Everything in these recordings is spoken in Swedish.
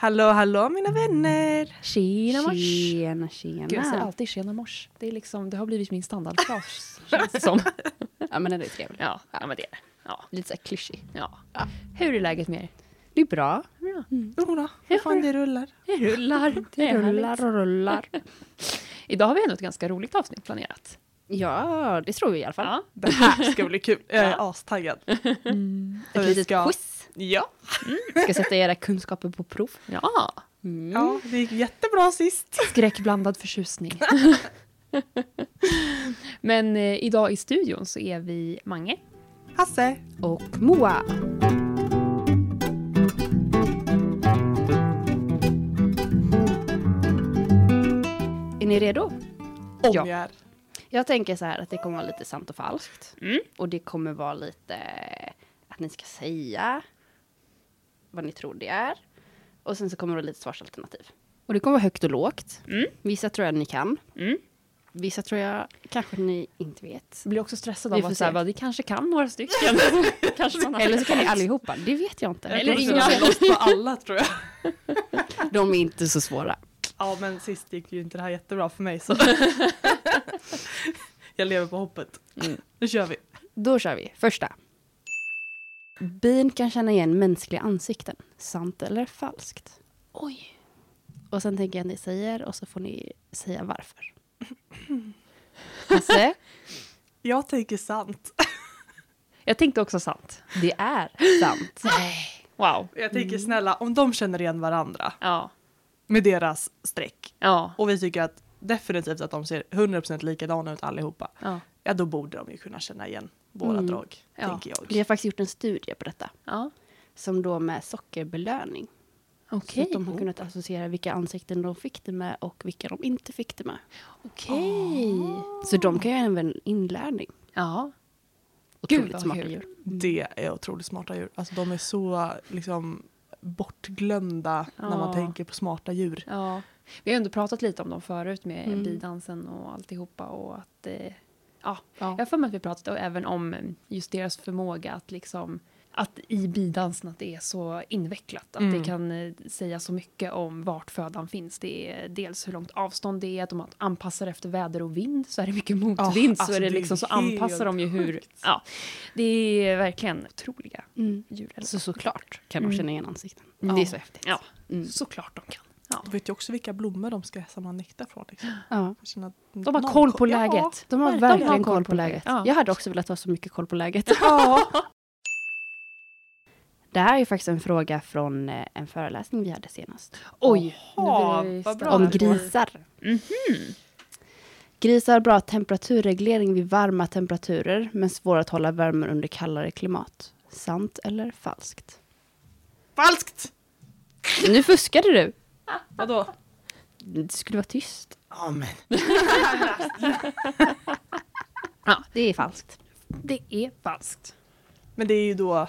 Hallå, hallå mina vänner! Tjena mors! Tjena, Gud, jag säger tjena. alltid tjena mors. Det, är liksom, det har blivit min standardfras, känns det som. Ja men den är trevlig. Ja, ja men det är det. Ja, Lite såhär klyschig. ja. Hur är läget med er? Det är bra. Bra. Jodå, hur fan det rullar. Det rullar. Det Rullar och rullar. Idag har vi ändå ett ganska roligt avsnitt planerat. Ja, det tror vi i alla fall. Ja. Det här ska bli kul. Jag är Ja. astaggad. Ett Vi litet ska- quiz. Ja. Ska sätta era kunskaper på prov. Ja, Mm. ja, det gick jättebra sist. skräckblandad förtjusning. Men eh, idag i studion så är vi Mange. Hasse. Och Moa. Är ni redo? Om Ja. jag är. Jag tänker så här att det kommer vara lite sant och falskt. Mm. Och det kommer vara lite att ni ska säga vad ni tror det är. Och sen så kommer det lite svarsalternativ. Och det kommer vara högt och lågt. Mm. Vissa tror jag ni kan. Mm. Vissa tror jag kanske ni inte vet. Jag blir också stressad Vi av får att se. vad, vi kanske kan några stycken. kanske man har Eller så kan ni allihopa. Det vet jag inte. Eller Jag inga. lost på alla tror jag. De är inte så svåra. Ja men sist gick ju inte det här jättebra för mig så. jag lever på hoppet. Mm. Nu kör vi. Då kör vi. Första. Bin kan känna igen mänskliga ansikten. Sant eller falskt? Oj. Och sen tänker jag att ni säger och så får ni säga varför. Hasse? Jag tänker sant. Jag tänkte också sant. Det är sant. Wow. Jag tänker snälla, om de känner igen varandra Ja. med deras streck Ja. och vi tycker att definitivt att de ser 100% likadana ut allihopa. Ja. Ja då borde de ju kunna känna igen våra Mm. drag, Ja. tänker jag. Vi har faktiskt gjort en studie på detta. ja. Som då med sockerbelöning. Så Okej. att de har kunnat associera vilka ansikten de fick det med och vilka de inte fick det med. Okej. Så de kan ju även inlärning. Ja. Otroligt vad smarta djur. Det är otroligt smarta djur. Alltså de är så liksom bortglömda när man Ja. tänker på smarta djur. Ja. Vi har ändå pratat lite om dem förut med Mm. bidansen och alltihopa och att eh, ja, Ja. jag har för mig att vi pratat även om eh, just deras förmåga att liksom att i bidansen att det är så invecklat. Att Mm. det kan eh, säga så mycket om vart födan finns. Det är dels hur långt avstånd det är, att de anpassar efter väder och vind. Så är det mycket motvind så alltså är det det liksom så anpassar de ju hur... Ja, det är verkligen otroliga Mm. djur. Så såklart kan de Mm. känna igen ansikten. Ja. Det är så häftigt. Ja, Mm. såklart de kan. Ja. De vet ju också vilka blommor de ska samla nektar från. Liksom. Ja. Att De har koll på ja, läget. De har De verkligen koll på läget. Ja. Jag hade också velat ha så mycket koll på läget. Ja. Det här är faktiskt en fråga från eh, en föreläsning vi hade senast. Oj! Spännande. Om grisar. Mhm. Grisar har bra temperaturreglering vid varma temperaturer men svår att hålla värmen under kallare klimat. Sant eller falskt? Falskt! Nu fuskade du! Vadå? Det skulle vara tyst. Amen. Ja, det är falskt. Det är falskt. Men det är ju då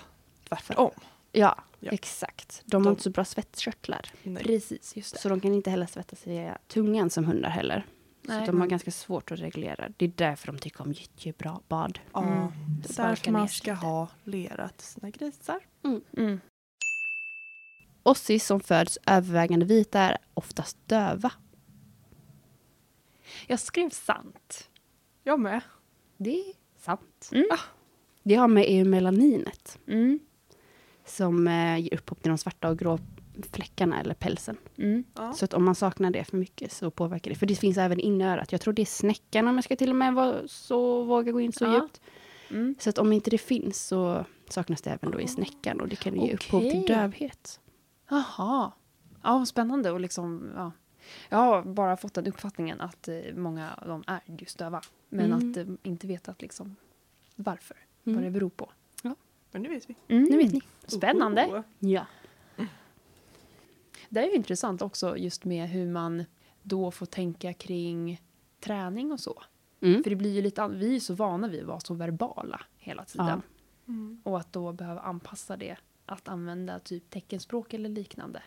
tvärtom. Ja, Ja. exakt. De har De- inte så bra svettkörtlar. Nej. Precis, just det. Så de kan inte heller svettas i tungan som hundar heller. Så Nej. de har ganska svårt att reglera. Det är därför de tycker om gyttjebra bad. Ja, Mm. det är därför man ska lite. ha lera till sina grisar. Mm. Ossis som föds övervägande vita är oftast döva. Jag skrev sant. Jag med. Det är sant. Mm. Det har med eumelaninet Mm. som eh, ger upphov till de svarta och grå fläckarna eller pälsen. Mm. Ja. Så att om man saknar det för mycket så påverkar det. För det finns även inne i örat. Jag tror det är snäckan om jag ska till och med vara så, våga gå in så Ja. djupt. Mm. Så att om inte det finns så saknas det även då i snäckan och det kan ge upphov till dövhet. Jaha. Ja, spännande. Och liksom, ja. Jag har bara fått den uppfattningen att eh, många av dem är just döva. Men Mm. att eh, inte vetat liksom varför. Mm. Vad det beror på. Men nu vet vi. Nu vet ni. Spännande. Oh. Ja. Det är ju intressant också just med hur man då får tänka kring träning och så. Mm. För det blir ju lite, vi är ju så vana vid att vara så verbala hela tiden. Ja. Mm. Och att då behöva anpassa det. Att använda typ teckenspråk eller liknande.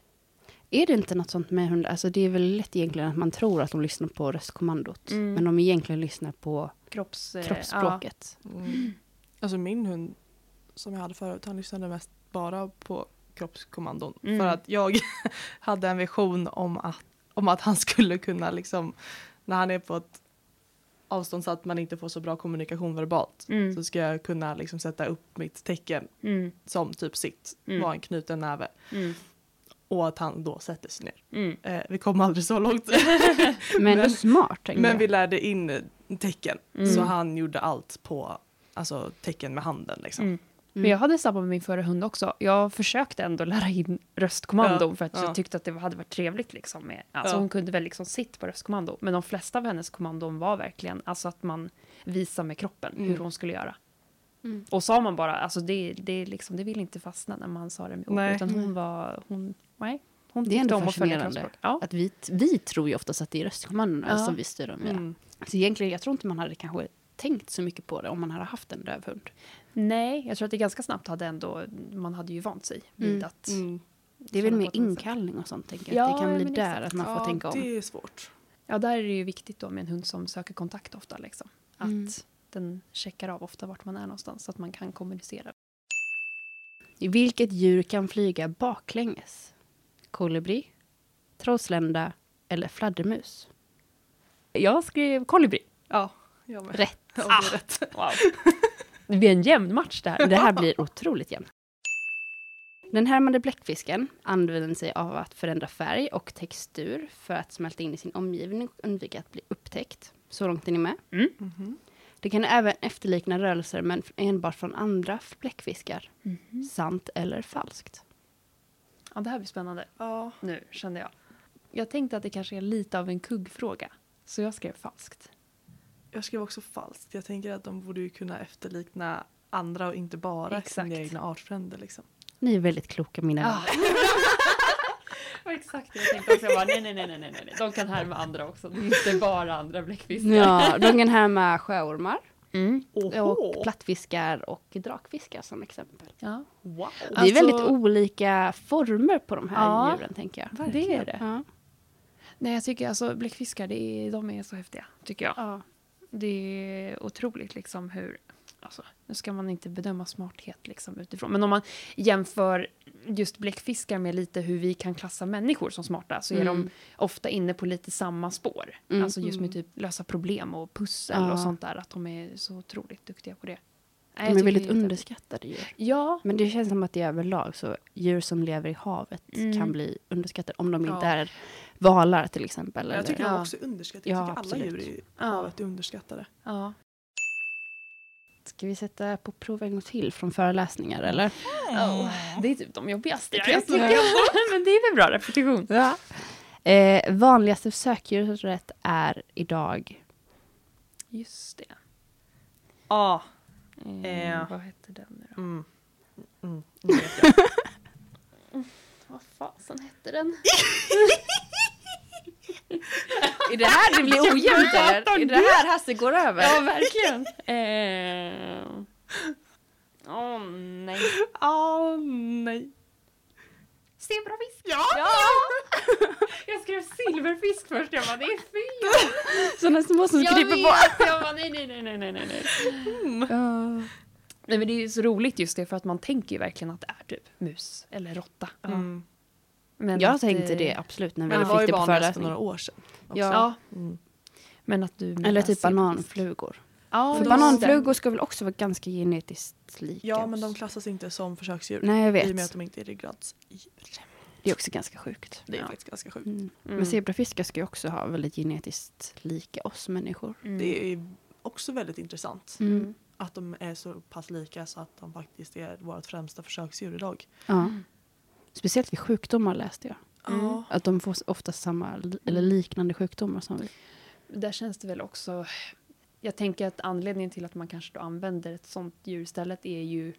Är det inte något sånt med hundar? Alltså det är väl lätt egentligen att man tror att de lyssnar på röstkommandot. Mm. Men de egentligen lyssnar på Kropps, kroppsspråket. Mm. Alltså min hund som jag hade förut, han lyssnade mest bara på kroppskommandon. Mm. För att jag hade en vision om att, om att han skulle kunna liksom, när han är på ett avstånd så att man inte får så bra kommunikation verbalt, Mm. så ska jag kunna liksom sätta upp mitt tecken Mm. som typ sitt, Mm. var en knuten näve. Mm. Och att han då sätter sig ner. Mm. Eh, vi kom aldrig så långt. Men Men- smart. Men jag. vi lärde in tecken. Mm. Så han gjorde allt på alltså, tecken med handen. Liksom. Mm. Men jag hade samma med min förra hund också. Jag försökte ändå lära in röstkommandon Ja, för att ja. jag tyckte att det hade varit trevligt. Liksom med, alltså Ja. Hon kunde väl liksom sitt på röstkommando. Men de flesta av hennes kommandon var verkligen alltså att man visar med kroppen hur Mm. hon skulle göra. Mm. Och sa man bara, alltså det, det, liksom, det vill inte fastna när man sa det med ord. Nej. Utan hon var, hon, nej. Hon Det är ändå fascinerande. Att vi, vi tror ju oftast att det är röstkommandona Ja. som vi styr dem med. Mm. Så egentligen, jag tror inte man hade kanske tänkt så mycket på det om man hade haft en döv hund. Nej, jag tror att det ganska snabbt hade ändå, man hade ju vant sig vid Mm. att Mm. Det är väl mer sätt. inkallning och sånt, tänker jag. Ja, att det kan bli där, att man får ja, tänka om. det är svårt. Ja, där är det ju viktigt då med en hund som söker kontakt ofta. Liksom. Att Mm. den checkar av ofta vart man är någonstans så att man kan kommunicera. Vilket djur kan flyga baklänges? Kolibri, trollslända eller fladdermus? Jag skrev kolibri. Ja, jag med. Rätt. Ja, rätt. Wow. Det blir en jämn match där. Det här blir otroligt jämnt. Den härmade bläckfisken använder sig av att förändra färg och textur för att smälta in i sin omgivning och undvika att bli upptäckt. Så långt är ni med? Mhm. Det kan även efterlikna rörelser men enbart från andra bläckfiskar. Sant eller falskt? Ja, det här blir spännande. Ja, Nu kände jag. Jag tänkte att det kanske är lite av en kuggfråga. Så jag skrev falskt. Jag skrev också falskt. Jag tänker att de borde ju kunna efterlikna andra och inte bara Exakt. sina egna artfränder. Liksom. Ni är väldigt kloka mina var exakt jag tänkte också. Jag bara, nej, nej, nej, nej, nej. De kan härma andra också. Är inte bara andra bläckfiskar. Ja, de kan härma sjöormar Mm. och plattfiskar och drakfiskar som exempel. ja. Wow. Det är Alltså- väldigt olika former på de här Ja. djuren tänker jag. Det är det. Ja. Nej, jag tycker alltså bläckfiskar, det är, de är så häftiga. Tycker jag. Ja. Det är otroligt liksom hur... Alltså, nu ska man inte bedöma smarthet liksom utifrån. Men om man jämför just bläckfiskar med lite hur vi kan klassa människor som smarta så är Mm. de ofta inne på lite samma spår. Mm. Alltså just med typ lösa problem och pussel Ja. och sånt där. Att de är så otroligt duktiga på det. Nej, De är väldigt underskattade djur. Ja, Men det känns som att det är överlag så djur som lever i havet Mm. kan bli underskattade om de inte Ja. är valar till exempel. Jag eller- tycker Ja. de också är underskattade. Jag Ja, tycker alla absolut. djur i Ja. är underskattade. ja. Ska vi sätta på prov en gång till från föreläsningar eller? Oh, det är typ de jobbigaste. Ja, jag jag tycka. Men det är väl bra repetition. Ja. Eh, vanligaste sökdjuret är idag Just det. Ja. Eh, Eh. Vad hette den nu då? Mm. Mm. Vet jag. Vad fasen hette den? Är det här det blir ojämnt eller? Är det här Hasse går över? Ja, verkligen. Eh, Åh nej. Åh nej. Zebrafisk. Ja! Ja! Jag skrev silverfisk först. Jag bara, det är fel. Sådana små som Jag kryper på. vet. Jag bara, nej, nej, nej, nej, nej, nej. nej. Nej, men det är så roligt just det för att man tänker ju verkligen att det är typ mus eller råtta. Mm. Men Jag att, tänkte det absolut när vi fick det på vanligast för föreläsning. några år sedan. också. Ja. Mm. men att du Eller typ bananflugor. Ja, För bananflugor ska väl också vara ganska genetiskt lika Ja, men de klassas inte som försöksdjur. Nej, jag I och med vet. att de inte är ryggradsdjur. Det är också ganska sjukt. Det är Ja. faktiskt ganska sjukt. Mm. Mm. Men zebrafiskar ska ju också ha väldigt genetiskt lika oss människor. Mm. Det är också väldigt intressant Mm. Att de är så pass lika så att de faktiskt är vårt främsta försöksdjur idag. Ja. Speciellt vid sjukdomar läste jag. Mm. Att de får ofta samma eller liknande sjukdomar som vi. Där känns det väl också... Jag tänker att anledningen till att man kanske då använder ett sånt djur istället är ju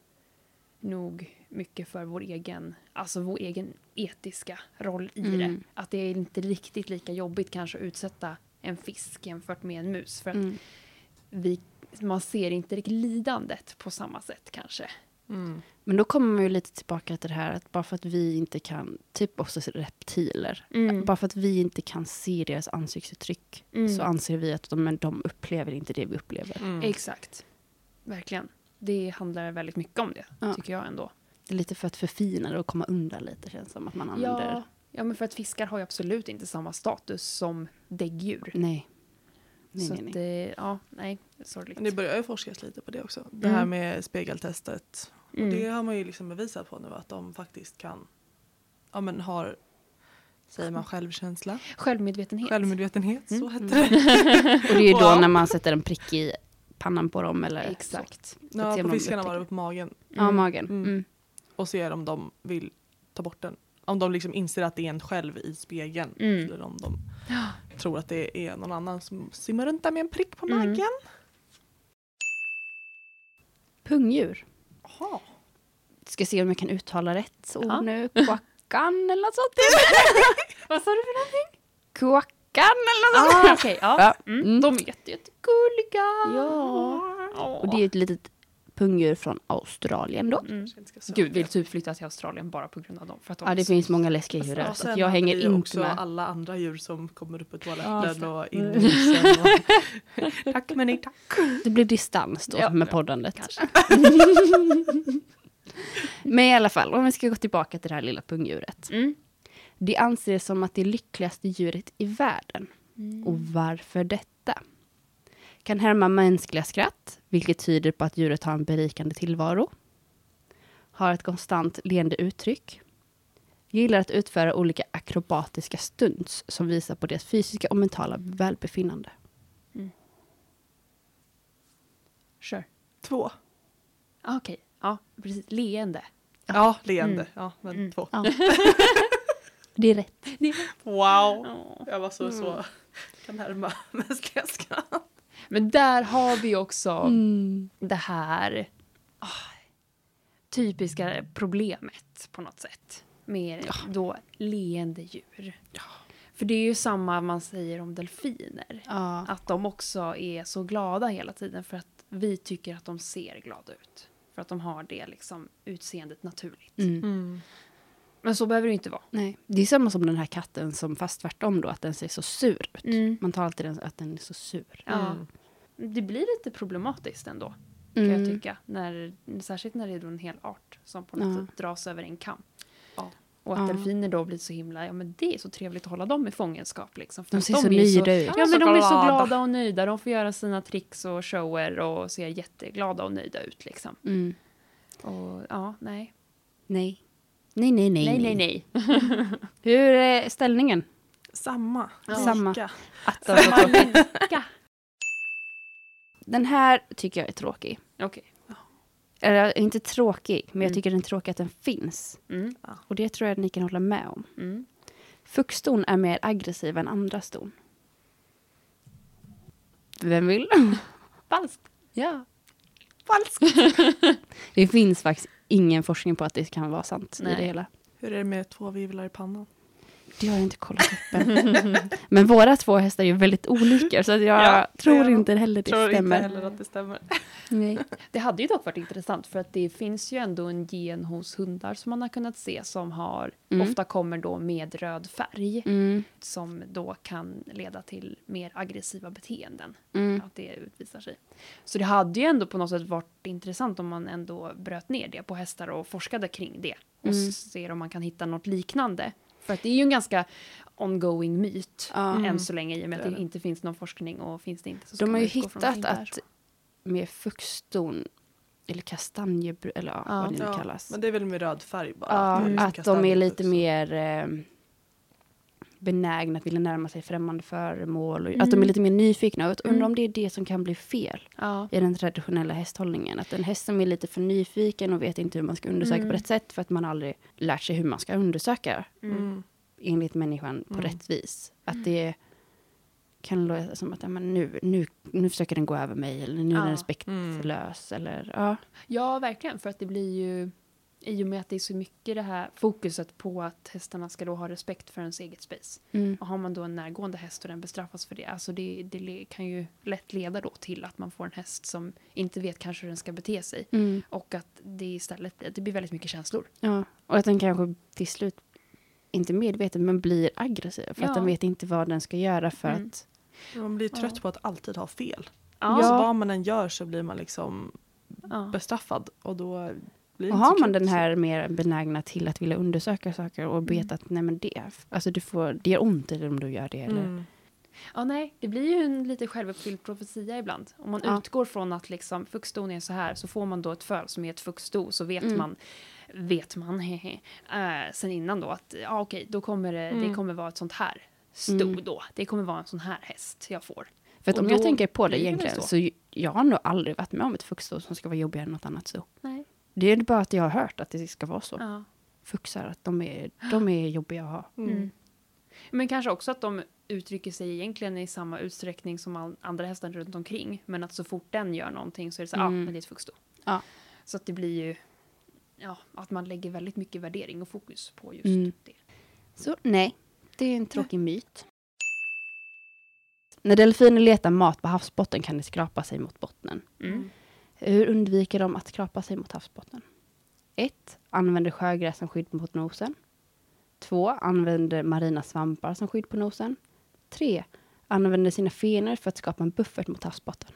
nog mycket för vår egen, alltså vår egen etiska roll i Mm. det. Att det är inte riktigt lika jobbigt kanske att utsätta en fisk jämfört med en mus. För att Mm. vi, man ser inte riktigt lidandet på samma sätt kanske. Mm. Men då kommer man ju lite tillbaka till det här att bara för att vi inte kan, typ också reptiler, Mm. bara för att vi inte kan se deras ansiktsuttryck Mm. så anser vi att de, men de upplever inte det vi upplever. Mm. Exakt. Verkligen. Det handlar väldigt mycket om det, Ja. tycker jag ändå. Det är lite för att förfina det och komma undan lite känns som att man använder. Ja, ja, men för att fiskar har ju absolut inte samma status som däggdjur. Nej. Nej, så nej, nej. att ja, nej, sorgligt. Det börjar ju forskas lite på det också. Det Mm. här med spegeltestet. Mm. Och det har man ju liksom bevisat på nu att de faktiskt kan, ja men har, säger man självkänsla? Självmedvetenhet. Självmedvetenhet, så Mm. heter det. Och det är ju då när man sätter en prick i pannan på dem eller Exakt. så. Ja, se om på fiskarna var det på magen. Ja, Mm. magen. Mm. Mm. Och ser om de vill ta bort den. Om de liksom inser att det är en själv i spegeln. Mm. Eller om de tror att det är någon annan som simmar runt där med en prick på Mm. magen. Pungdjur. Jaha. Ska se om jag kan uttala rätt ord Ja. nu. Quackan eller något sånt. Vad sa du för någonting? Quackan eller något sånt. Ah, okej, ja. Mm. Mm. De är jätte, jättegulliga. Ja. Och det är ett litet pungdjur från Australien då. Mm. Gud, vill typ flytta till Australien bara på grund av dem. För att de Ja, det så- finns många läskiga djur Ja, där. Så sen att jag hänger inte också med. alla andra djur som kommer upp på Ja, toaletten så. och in i husen. Och... tack men nej tack. Det blir distans då Ja, med ja, poddandet. Men i alla fall, om vi ska gå tillbaka till det här lilla pungdjuret. Mm. Det anses som att det lyckligaste djuret i världen. Mm. Och varför detta? Kan härma mänskliga skratt, vilket tyder på att djuret har en berikande tillvaro. Har ett konstant leende uttryck. Gillar att utföra olika akrobatiska stunts som visar på deras fysiska och mentala välbefinnande. Sure. Två. Ah, Okej, ja, precis. Leende. Ja, leende. Mm. Ja, men Mm. två. Ja. Det är rätt. Wow. Ja. Jag var så, så kan härma mänskliga skratt. Men där har vi också Mm. det här ah, typiska problemet på något sätt. Med då leende djur. För det är ju samma man säger om delfiner. Ja. Att de också är så glada hela tiden för att vi tycker att de ser glada ut. För att de har det liksom utseendet naturligt. Mm. Men så behöver det inte vara. Nej. Det är samma som den här katten som fast tvärtom då, att den ser så sur ut. Mm. Man tar alltid den, att den är så sur. Ja. Mm. Det blir lite problematiskt ändå. Kan jag Mm. tycka. När, särskilt när det är då en hel art som på något Ja. sätt dras över en kam. Ja. Och att Ja. delfiner då blir så himla, ja men det är så trevligt att hålla dem i fångenskap liksom. För De ser så är nöjda ut. Ja men Så de är så glada. glada och nöjda. De får göra sina tricks och shower och ser jätteglada och nöjda ut liksom. Mm. Och ja, nej. Nej. Nej, nej, nej. Nej, nej, nej. Hur är ställningen? Samma. Ja. Samma. Att tråkigt. Lika. Den här tycker jag är tråkig. Okej. Eller inte tråkig, men jag Mm. tycker den är tråkig att den finns. Mm. Och det tror jag att ni kan hålla med om. Mm. Fuxston är mer aggressiv än andra ston. Vem vill? Falskt. Ja. Falskt. Det finns faktiskt ingen forskning på att det kan vara sant i Nej. det hela. Hur är det med två vivlar i pannan? Det har jag inte kollat upp än. Men våra två hästar är ju väldigt olika så jag Ja, tror jag inte heller det Tror stämmer. inte heller att det stämmer. Nej. Det hade ju dock varit intressant för att det finns ju ändå en gen hos hundar som man har kunnat se som har, Mm. ofta kommer då med röd färg Mm, som då kan leda till mer aggressiva beteenden. mm. Att det utvisar sig. Så det hade ju ändå på något sätt varit intressant om man ändå bröt ner det på hästar och forskade kring det. Och Mm. ser om man kan hitta något liknande. För att det är ju en ganska ongoing myt. Mm. än så länge i och med att Det inte finns någon forskning och finns det inte så De har ju hittat att med fuxston eller kastanjebrun, eller ja, Ja. vad det nu Ja, kallas. men det är väl med röd färg bara. Ja, liksom att de är lite mer eh, benägna att vilja närma sig främmande föremål. Och, Att de är Mm. lite mer nyfikna. Och undrar Mm. om det är det som kan bli fel Ja. i den traditionella hästhållningen. Att en häst som är lite för nyfiken och vet inte hur man ska undersöka Mm. på rätt sätt för att man aldrig lärt sig hur man ska undersöka Mm. Mm. enligt människan på Mm. rätt vis. Att det kan låta som att ja, men nu, nu, nu försöker den gå över mig eller nu är den Ja. respektlös. Eller, ja. Ja, verkligen. För att det blir ju, i och med att det är så mycket det här fokuset på att hästarna ska då ha respekt för ens eget space. Mm. Och har man då en närgående häst och den bestraffas för det, alltså det, det kan ju lätt leda då till att man får en häst som inte vet kanske hur den ska bete sig. Mm. Och att det istället det blir väldigt mycket känslor. Ja, och att den kanske till slut, inte medvetet, men blir aggressiv. För Ja. att den vet inte vad den ska göra för Mm. att... Man blir trött Ja. på att alltid ha fel. Ja. Alltså vad man än gör så blir man liksom Ja. bestraffad och då blir Och har man den här mer benägna till att vilja undersöka saker och veta att nej men det, alltså du får, det gör ont om du gör det. Eller, Mm. Ja, nej, det blir ju en lite självuppfylld profetia ibland. Om man Ja. utgår från att liksom fuxdon är så här, så får man då ett föl som är ett fuxdo, så vet Mm. man, vet man, hehe, äh, sen innan då att, ja okej, då kommer det, det Mm. kommer vara ett sånt här sto Mm. då. Det kommer vara en sån här häst jag får. För att om jag tänker på det blir det egentligen så. så. jag har nog aldrig varit med om ett fuxsto som ska vara jobbigare än något annat sto. Nej. Det är bara att jag har hört att det ska vara så. Ja. Fuxar, att de är, de är jobbiga att ha. Mm. Mm. Men kanske också att de uttrycker sig egentligen i samma utsträckning som all, andra hästar runt omkring. Men att så fort den gör någonting så är det så ja, Mm. men det är ett fuxdo. Ja. Så att det blir ju, ja, att man lägger väldigt mycket värdering och fokus på just Mm. det. Så nej, det är en tråkig myt. När delfiner letar mat på havsbotten kan de skrapa sig mot bottnen. Mm. Hur undviker de att skrapa sig mot havsbotten? 1. Använder sjögräs som skydd mot nosen. 2. Använder marina svampar som skydd på nosen. 3. Använder sina fenor för att skapa en buffert mot havsbotten.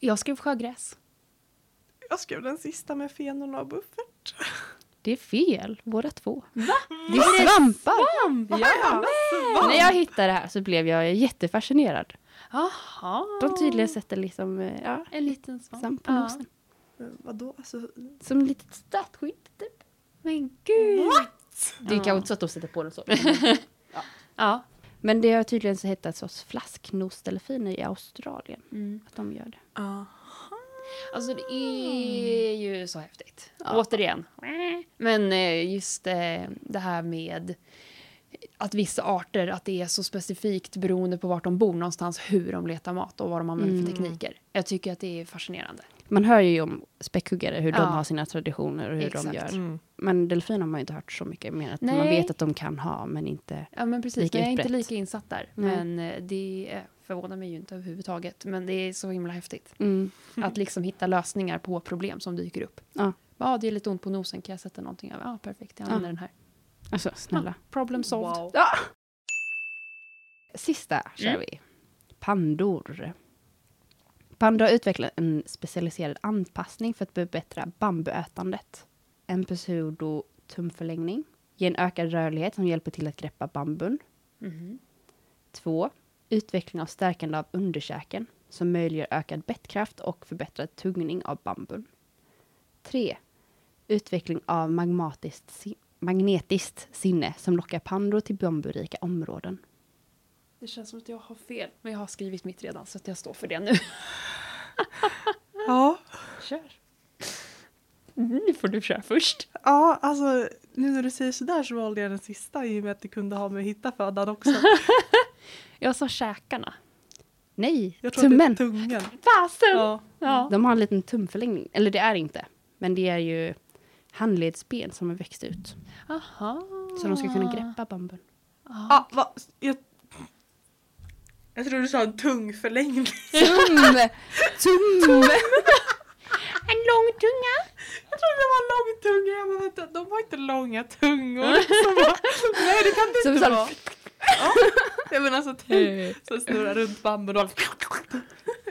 Jag skrev sjögräs. Jag skrev den sista med fenorna och buffert. Det är fel, båda två. Va? Det är svampar! Ja. När jag hittade det här så blev jag jättefascinerad. Jaha. De tydligen sätter liksom, eh, ja, En liten svamp. svamp på Ja. nosen. Men Vadå? Alltså, Som litet statsskydd typ. Men gud. Det är Ja. kanske inte så att de sätter på den så. Ja. Men det har tydligen så hetat sorts flasknosdelfiner i Australien. Mm. Att de gör det. ja. Alltså det är ju så häftigt. Ja. Återigen. Men eh, just eh, det här med att vissa arter, att det är så specifikt beroende på vart de bor någonstans, hur de letar mat och vad de använder för Mm. tekniker. Jag tycker att det är fascinerande. Man hör ju om späckhuggare, hur Ja. de har sina traditioner och hur Exakt. de gör. Mm. Men delfiner har man ju inte hört så mycket mer. Att man vet att de kan ha, men inte... Ja men precis, Lika jag är inte lika insatt där. Nej. Men eh, det förvånar mig ju inte överhuvudtaget. Men det är så himla häftigt. Mm. Att liksom hitta lösningar på problem som dyker upp. Ja. Ja, det är lite ont på nosen, kan jag sätta någonting över? Ja, perfekt, jag använder Ja. den här. Alltså, snälla. Ja, problem solved. Wow. Sista kör Mm. vi. Pandor. Pandor har utvecklat en specialiserad anpassning för att förbättra bambuätandet. En pseudotumförlängning ger en ökad rörlighet som hjälper till att greppa bambun. Mhm. 2. Utveckling av stärkande av underkäken som möjliggör ökad bettkraft och förbättrad tuggning av bambun. 3. Utveckling av magmatiskt, si- magnetiskt sinne som lockar pandor till bamburika områden. Det känns som att jag har fel, men jag har skrivit mitt redan så att jag står för det nu. Ja. Kör. Nu får du köra först. ja, alltså nu när du säger sådär så valde jag den sista i och med att det kunde ha med hitta födan också. Jag sa käkarna. Nej, Jag att tummen! Fasen! Ja. Ja. De har en liten tumförlängning. Eller det är inte. Men det är ju handledsben som har växt ut. Aha. Så de ska kunna greppa bambun. Ah, va? Jag... jag tror du sa en tung förlängning. Tum! Tum! En lång tunga. Jag trodde det var en lång tunga. Jag bara, vänta, de har inte långa tungor. Så bara, Nej det kan det Som inte så- vara. Ja. Jag menar så tung som snurrar runt bambun och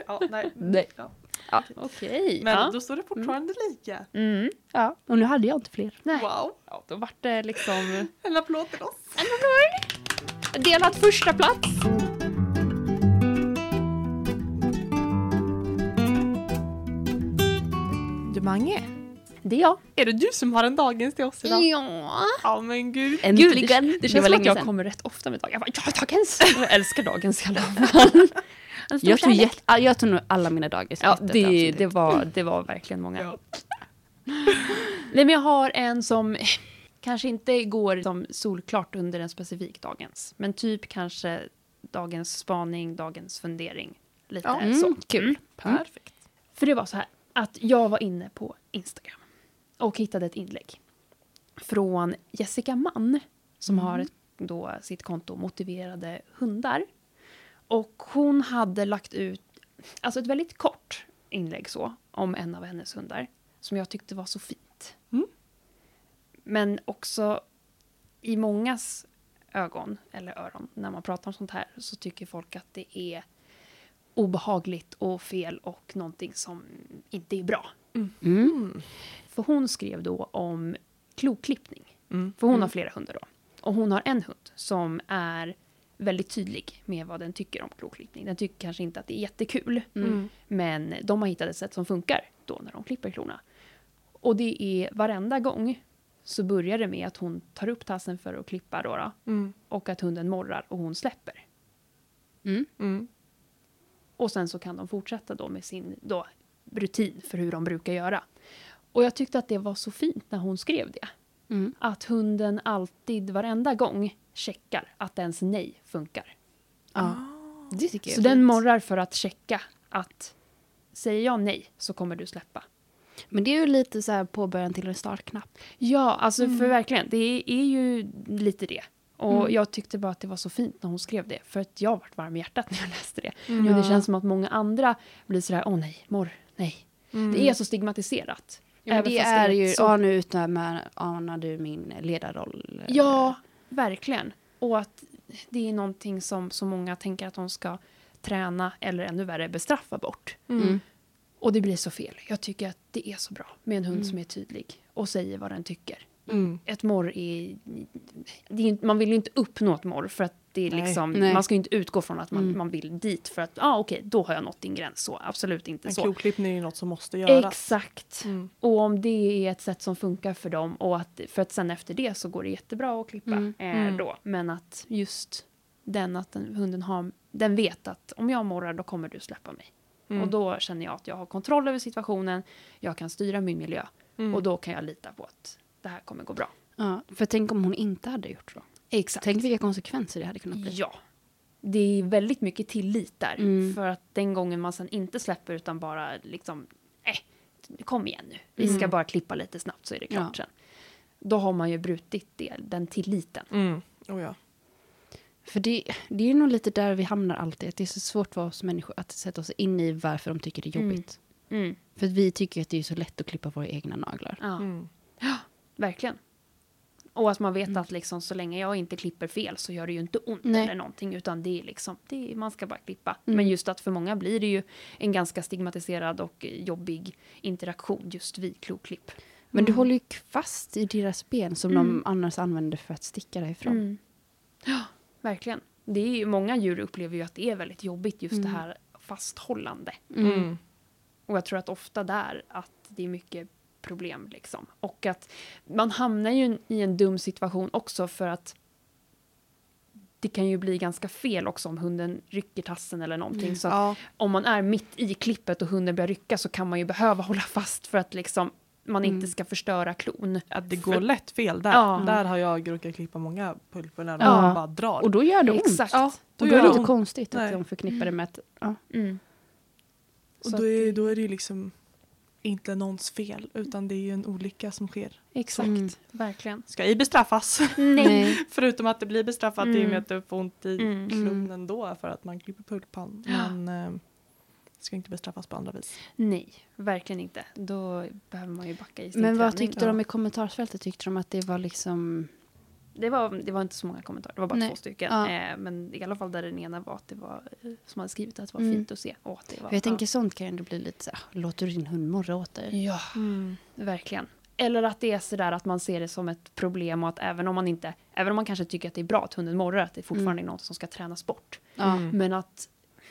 Ja, nej. Nej. Ja. Okej. Men ja. då står det fortfarande lika. Mm. Ja, och nu hade jag inte fler. Nej. Wow. Ja, då vart det liksom En applåd till oss. delad första plats. Du Mange, Det är jag. är det du som har en dagens till oss idag? Ja. Ja men gud. Äntligen! Gud, det, det känns var som att jag sedan. kommer rätt ofta med dagens. Jag bara, ja, dagens! Jag älskar dagens i alla fall. En stor Jag tog, kärlek. jätte, ja, jag tog nog alla mina dagis. Ja, det, det, var, det var verkligen många. Ja. Nej, men jag har en som kanske inte går som solklart under en specifik dagens. Men typ kanske dagens spaning, dagens fundering. Lite Ja. så. Mm, kul. Perfekt. För det var så här att jag var inne på Instagram och hittade ett inlägg från Jessica Mann som har ett, då sitt konto Motiverade hundar. Och hon hade lagt ut alltså ett väldigt kort inlägg så om en av hennes hundar som jag tyckte var så fint. Mm. Men också i mångas ögon eller öron när man pratar om sånt här så tycker folk att det är obehagligt och fel och någonting som inte är bra. Mm. Mm. För hon skrev då om kloklippning. Mm. För hon Mm. har flera hundar då. Och hon har en hund som är väldigt tydlig med vad den tycker om kloklippning. Den tycker kanske inte att det är jättekul. Mm. Men de har hittat ett sätt som funkar då när de klipper klorna. Och det är varenda gång så börjar det med att hon tar upp tassen för att klippa då, då Mm. och att hunden morrar och hon släpper. Mm. Mm. Och sen så kan de fortsätta då med sin då, rutin för hur de brukar göra. Och jag tyckte att det var så fint när hon skrev det. Mm. Att hunden alltid, varenda gång, checkar att ens nej funkar. Ja. Det tycker jag Så den morrar för att checka att säger jag nej så kommer du släppa. Men det är ju lite så här påbörjan till en startknapp. Ja, alltså Mm. för verkligen, det är ju lite det. Och Mm. jag tyckte bara att det var så fint när hon skrev det. För att jag vart varm i hjärtat när jag läste det. Mm. Men det känns som att många andra blir sådär, åh nej, morr, nej. Mm. Det är så stigmatiserat. Ja, det är ju, så- ja nu utnämner anar du min ledarroll. Ja, verkligen. Och att det är någonting som så många tänker att de ska träna eller ännu värre bestraffa bort. Mm. Och det blir så fel. Jag tycker att det är så bra med en hund Mm. som är tydlig och säger vad den tycker. Mm. Ett morr är, det är... inte- Man vill ju inte uppnå ett morr för att det är Nej. liksom... Nej. Man ska ju inte utgå från att man, Mm. man vill dit för att, ja ah, okej, då har jag nått din gräns. Så absolut inte En så. kloklippning är ju något som måste göras. Exakt. Mm. Och om det är ett sätt som funkar för dem och att, för att sen efter det så går det jättebra att klippa Mm. Eh, Mm. då. Men att just den att den, hunden har, den vet att om jag morrar då kommer du släppa mig. Mm. Och då känner jag att jag har kontroll över situationen, jag kan styra min miljö Mm. och då kan jag lita på att det här kommer gå bra. Ja, för tänk om hon inte hade gjort så. Exakt. Tänk vilka konsekvenser det hade kunnat bli. Ja. Det är väldigt mycket tillit där. Mm. För att den gången man sen inte släpper utan bara liksom, eh, kom igen nu. Vi ska Mm. bara klippa lite snabbt så är det klart Ja. sen. Då har man ju brutit det, den tilliten. Mm. Oh, ja. För det, det är nog lite där vi hamnar alltid. Att det är så svårt för oss människor att sätta oss in i varför de tycker det är Mm. jobbigt. Mm. För att vi tycker att det är så lätt att klippa våra egna naglar. Ja, Mm. verkligen. Och att man vet Mm. att liksom, så länge jag inte klipper fel så gör det ju inte ont Nej. eller någonting. Utan det är liksom, det är, man ska bara klippa. Mm. Men just att för många blir det ju en ganska stigmatiserad och jobbig interaktion just vid kloklipp. Men du Mm. håller ju fast i deras ben som Mm. de annars använder för att sticka därifrån. Mm. Ja, verkligen. Det är ju, många djur upplever ju att det är väldigt jobbigt just det Mm. här fasthållande. Mm. Mm. Och jag tror att ofta där att det är mycket problem liksom. Och att man hamnar ju i en dum situation också för att det kan ju bli ganska fel också om hunden rycker tassen eller någonting. Så att Ja. om man är mitt i klippet och hunden börjar rycka så kan man ju behöva hålla fast för att liksom man inte Mm. ska förstöra klon. Att det går För- lätt fel där. Ja. Där har jag råkat klippa många pulper när Ja. man bara drar. Och då gör det ont. Exakt. Ja, Och då då gör är det inte konstigt att Nej. de förknippar det med att... Ja. Mm. Och Så då att är, då är det ju liksom inte någons fel utan det är ju en olycka som sker. Exakt, Mm. verkligen. Ska ej bestraffas. Nej. Förutom att det blir bestraffat i och Mm. med att det får ont i Mm. klonen då för att man klipper pulpan. Ja. Men eh, ska inte bestraffas på andra vis. Nej, verkligen inte. Då behöver man ju backa i sin Men vad träning. tyckte de i kommentarsfältet? Tyckte de att det var liksom... Det var, det var inte så många kommentarer, det var bara Nej. två stycken. Ja. Eh, men i alla fall där den ena var att det var, eh, som hade skrivit att det var Mm. fint att se. Och att det var, jag tänker sånt kan ju ändå bli lite så här, låter du din hund morra åt dig? Ja, Mm. verkligen. Eller att det är sådär att man ser det som ett problem och att även om man inte, även om man kanske tycker att det är bra att hunden morrar, att det fortfarande Mm. är något som ska tränas bort. Mm. Men att,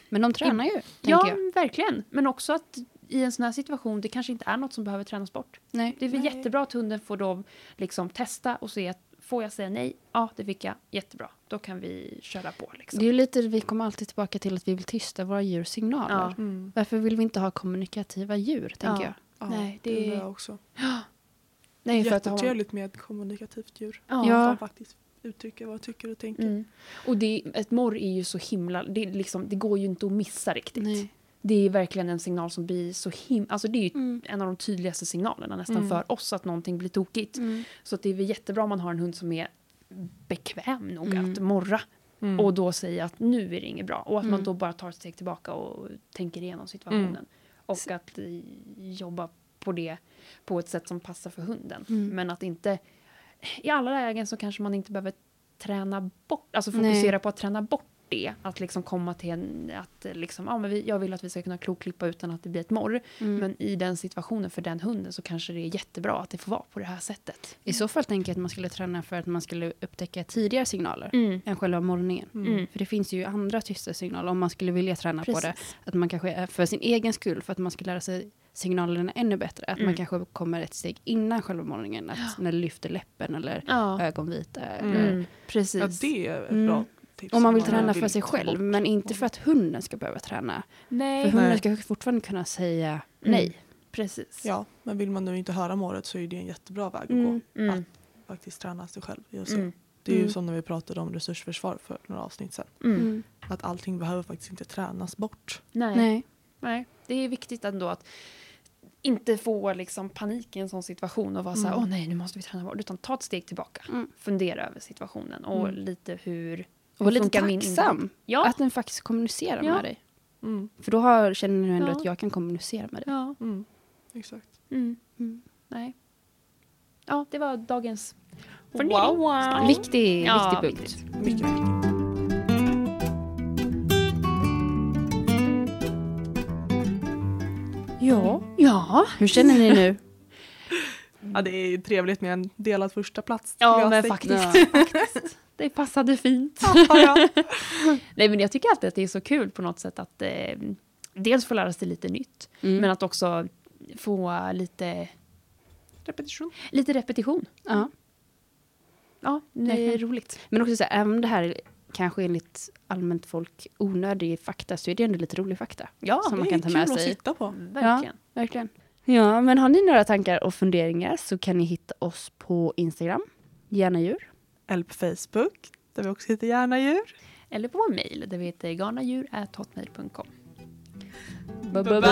Men de tränar ju, tänker ja jag. verkligen. Men också att i en sån här situation, det kanske inte är något som behöver tränas bort. Nej. Det är väl Nej. jättebra att hunden får då liksom testa och se att får jag säga nej? Ja, det fick jag. Jättebra. Då kan vi köra på. Liksom. Det är lite, vi kommer alltid tillbaka till att vi vill tysta våra djurs signaler. Ja. Mm. Varför vill vi inte ha kommunikativa djur, tänker Ja. jag? Ja, Nej, det det- är jag också. Nej, för att ha- Jättetrevligt med ett kommunikativt djur. Ja. Faktiskt uttrycker vad jag tycker och tänker. Mm. Och det, ett morr är ju så himla... Det, liksom, det går ju inte att missa riktigt. Nej. Det är verkligen en signal som blir så himla... Alltså det är ju Mm. en av de tydligaste signalerna nästan Mm. för oss att någonting blir tokigt. Mm. Så att det är väl jättebra om man har en hund som är bekväm nog Mm. att morra Mm. och då säga att nu är det inget bra. Och att man Mm. då bara tar ett steg tillbaka och tänker igenom situationen. Mm. Och att jobba på det på ett sätt som passar för hunden. Mm. Men att inte... I alla lägen så kanske man inte behöver träna bort, alltså Nej. fokusera på att träna bort det. Att liksom komma till en, att liksom, ja, men vi, jag vill att vi ska kunna klokklippa utan att det blir ett morr. Mm. Men i den situationen för den hunden så kanske det är jättebra att det får vara på det här sättet. I så fall tänker jag att man skulle träna för att man skulle upptäcka tidigare signaler Mm. än själva morgningen. Mm. För det finns ju andra tysta signaler om man skulle vilja träna på det. Precis. Att man kanske, är för sin egen skull, för att man ska lära sig signalerna ännu bättre. Att man Mm. kanske kommer ett steg innan själva morgningen. Att när det lyfter läppen eller Ja. ögonvita. Mm. Eller, Mm. Precis. Ja, det är ett Mm. Tips. om man vill träna för sig själv, men inte för att hunden ska behöva träna. För Nej, hunden Nej. ska fortfarande kunna säga Mm. nej. precis. Ja, men vill man nu inte höra målet så är det en jättebra väg att Mm. gå. Mm. Att faktiskt träna sig själv. i att se. Mm. Det är ju Mm. som när vi pratade om resursförsvar för några avsnitt sedan. Mm. Mm. Att allting behöver faktiskt inte tränas bort. Nej. Nej. Nej. Det är viktigt ändå att inte få liksom panik i en sån situation och vara så här, Mm. åh nej, nu måste vi träna bort. Utan ta ett steg tillbaka. Mm. Fundera över situationen och Mm. lite hur, Och vara lite min tacksam. Ja. Att den faktiskt kommunicerar Ja. med dig. Mm. För då har, känner du ändå Ja. att jag kan kommunicera med dig. ja. Mm. Exakt. Mm. Mm. Nej. Ja, det var dagens Wow, fundering. wow. Viktig, Ja, viktig punkt. viktigt. Mycket viktigt. Ja. Ja. Hur känner ni nu? Ja, det är trevligt med en delad första plats. Ja, men faktiskt. faktiskt. Det passade fint. Ja, ja. Nej, men jag tycker alltid att det är så kul på något sätt att eh, dels få lära sig lite nytt, Mm. men att också få lite, Repetition. lite repetition. ja. Ja, det är roligt. Men också så här, även det här är kanske enligt allmänt folk onödig fakta så är det ändå lite rolig fakta. Ja, Som man det kan är ta med kul att sig. sitta på. verkligen. Verkligen. Ja, men har ni några tankar och funderingar så kan ni hitta oss på Instagram, gärna djur. Eller på Facebook, där vi också heter Gärna djur. Eller på vår mejl där vi heter garnadjur.hotmail.com. Bye, bye, Bye!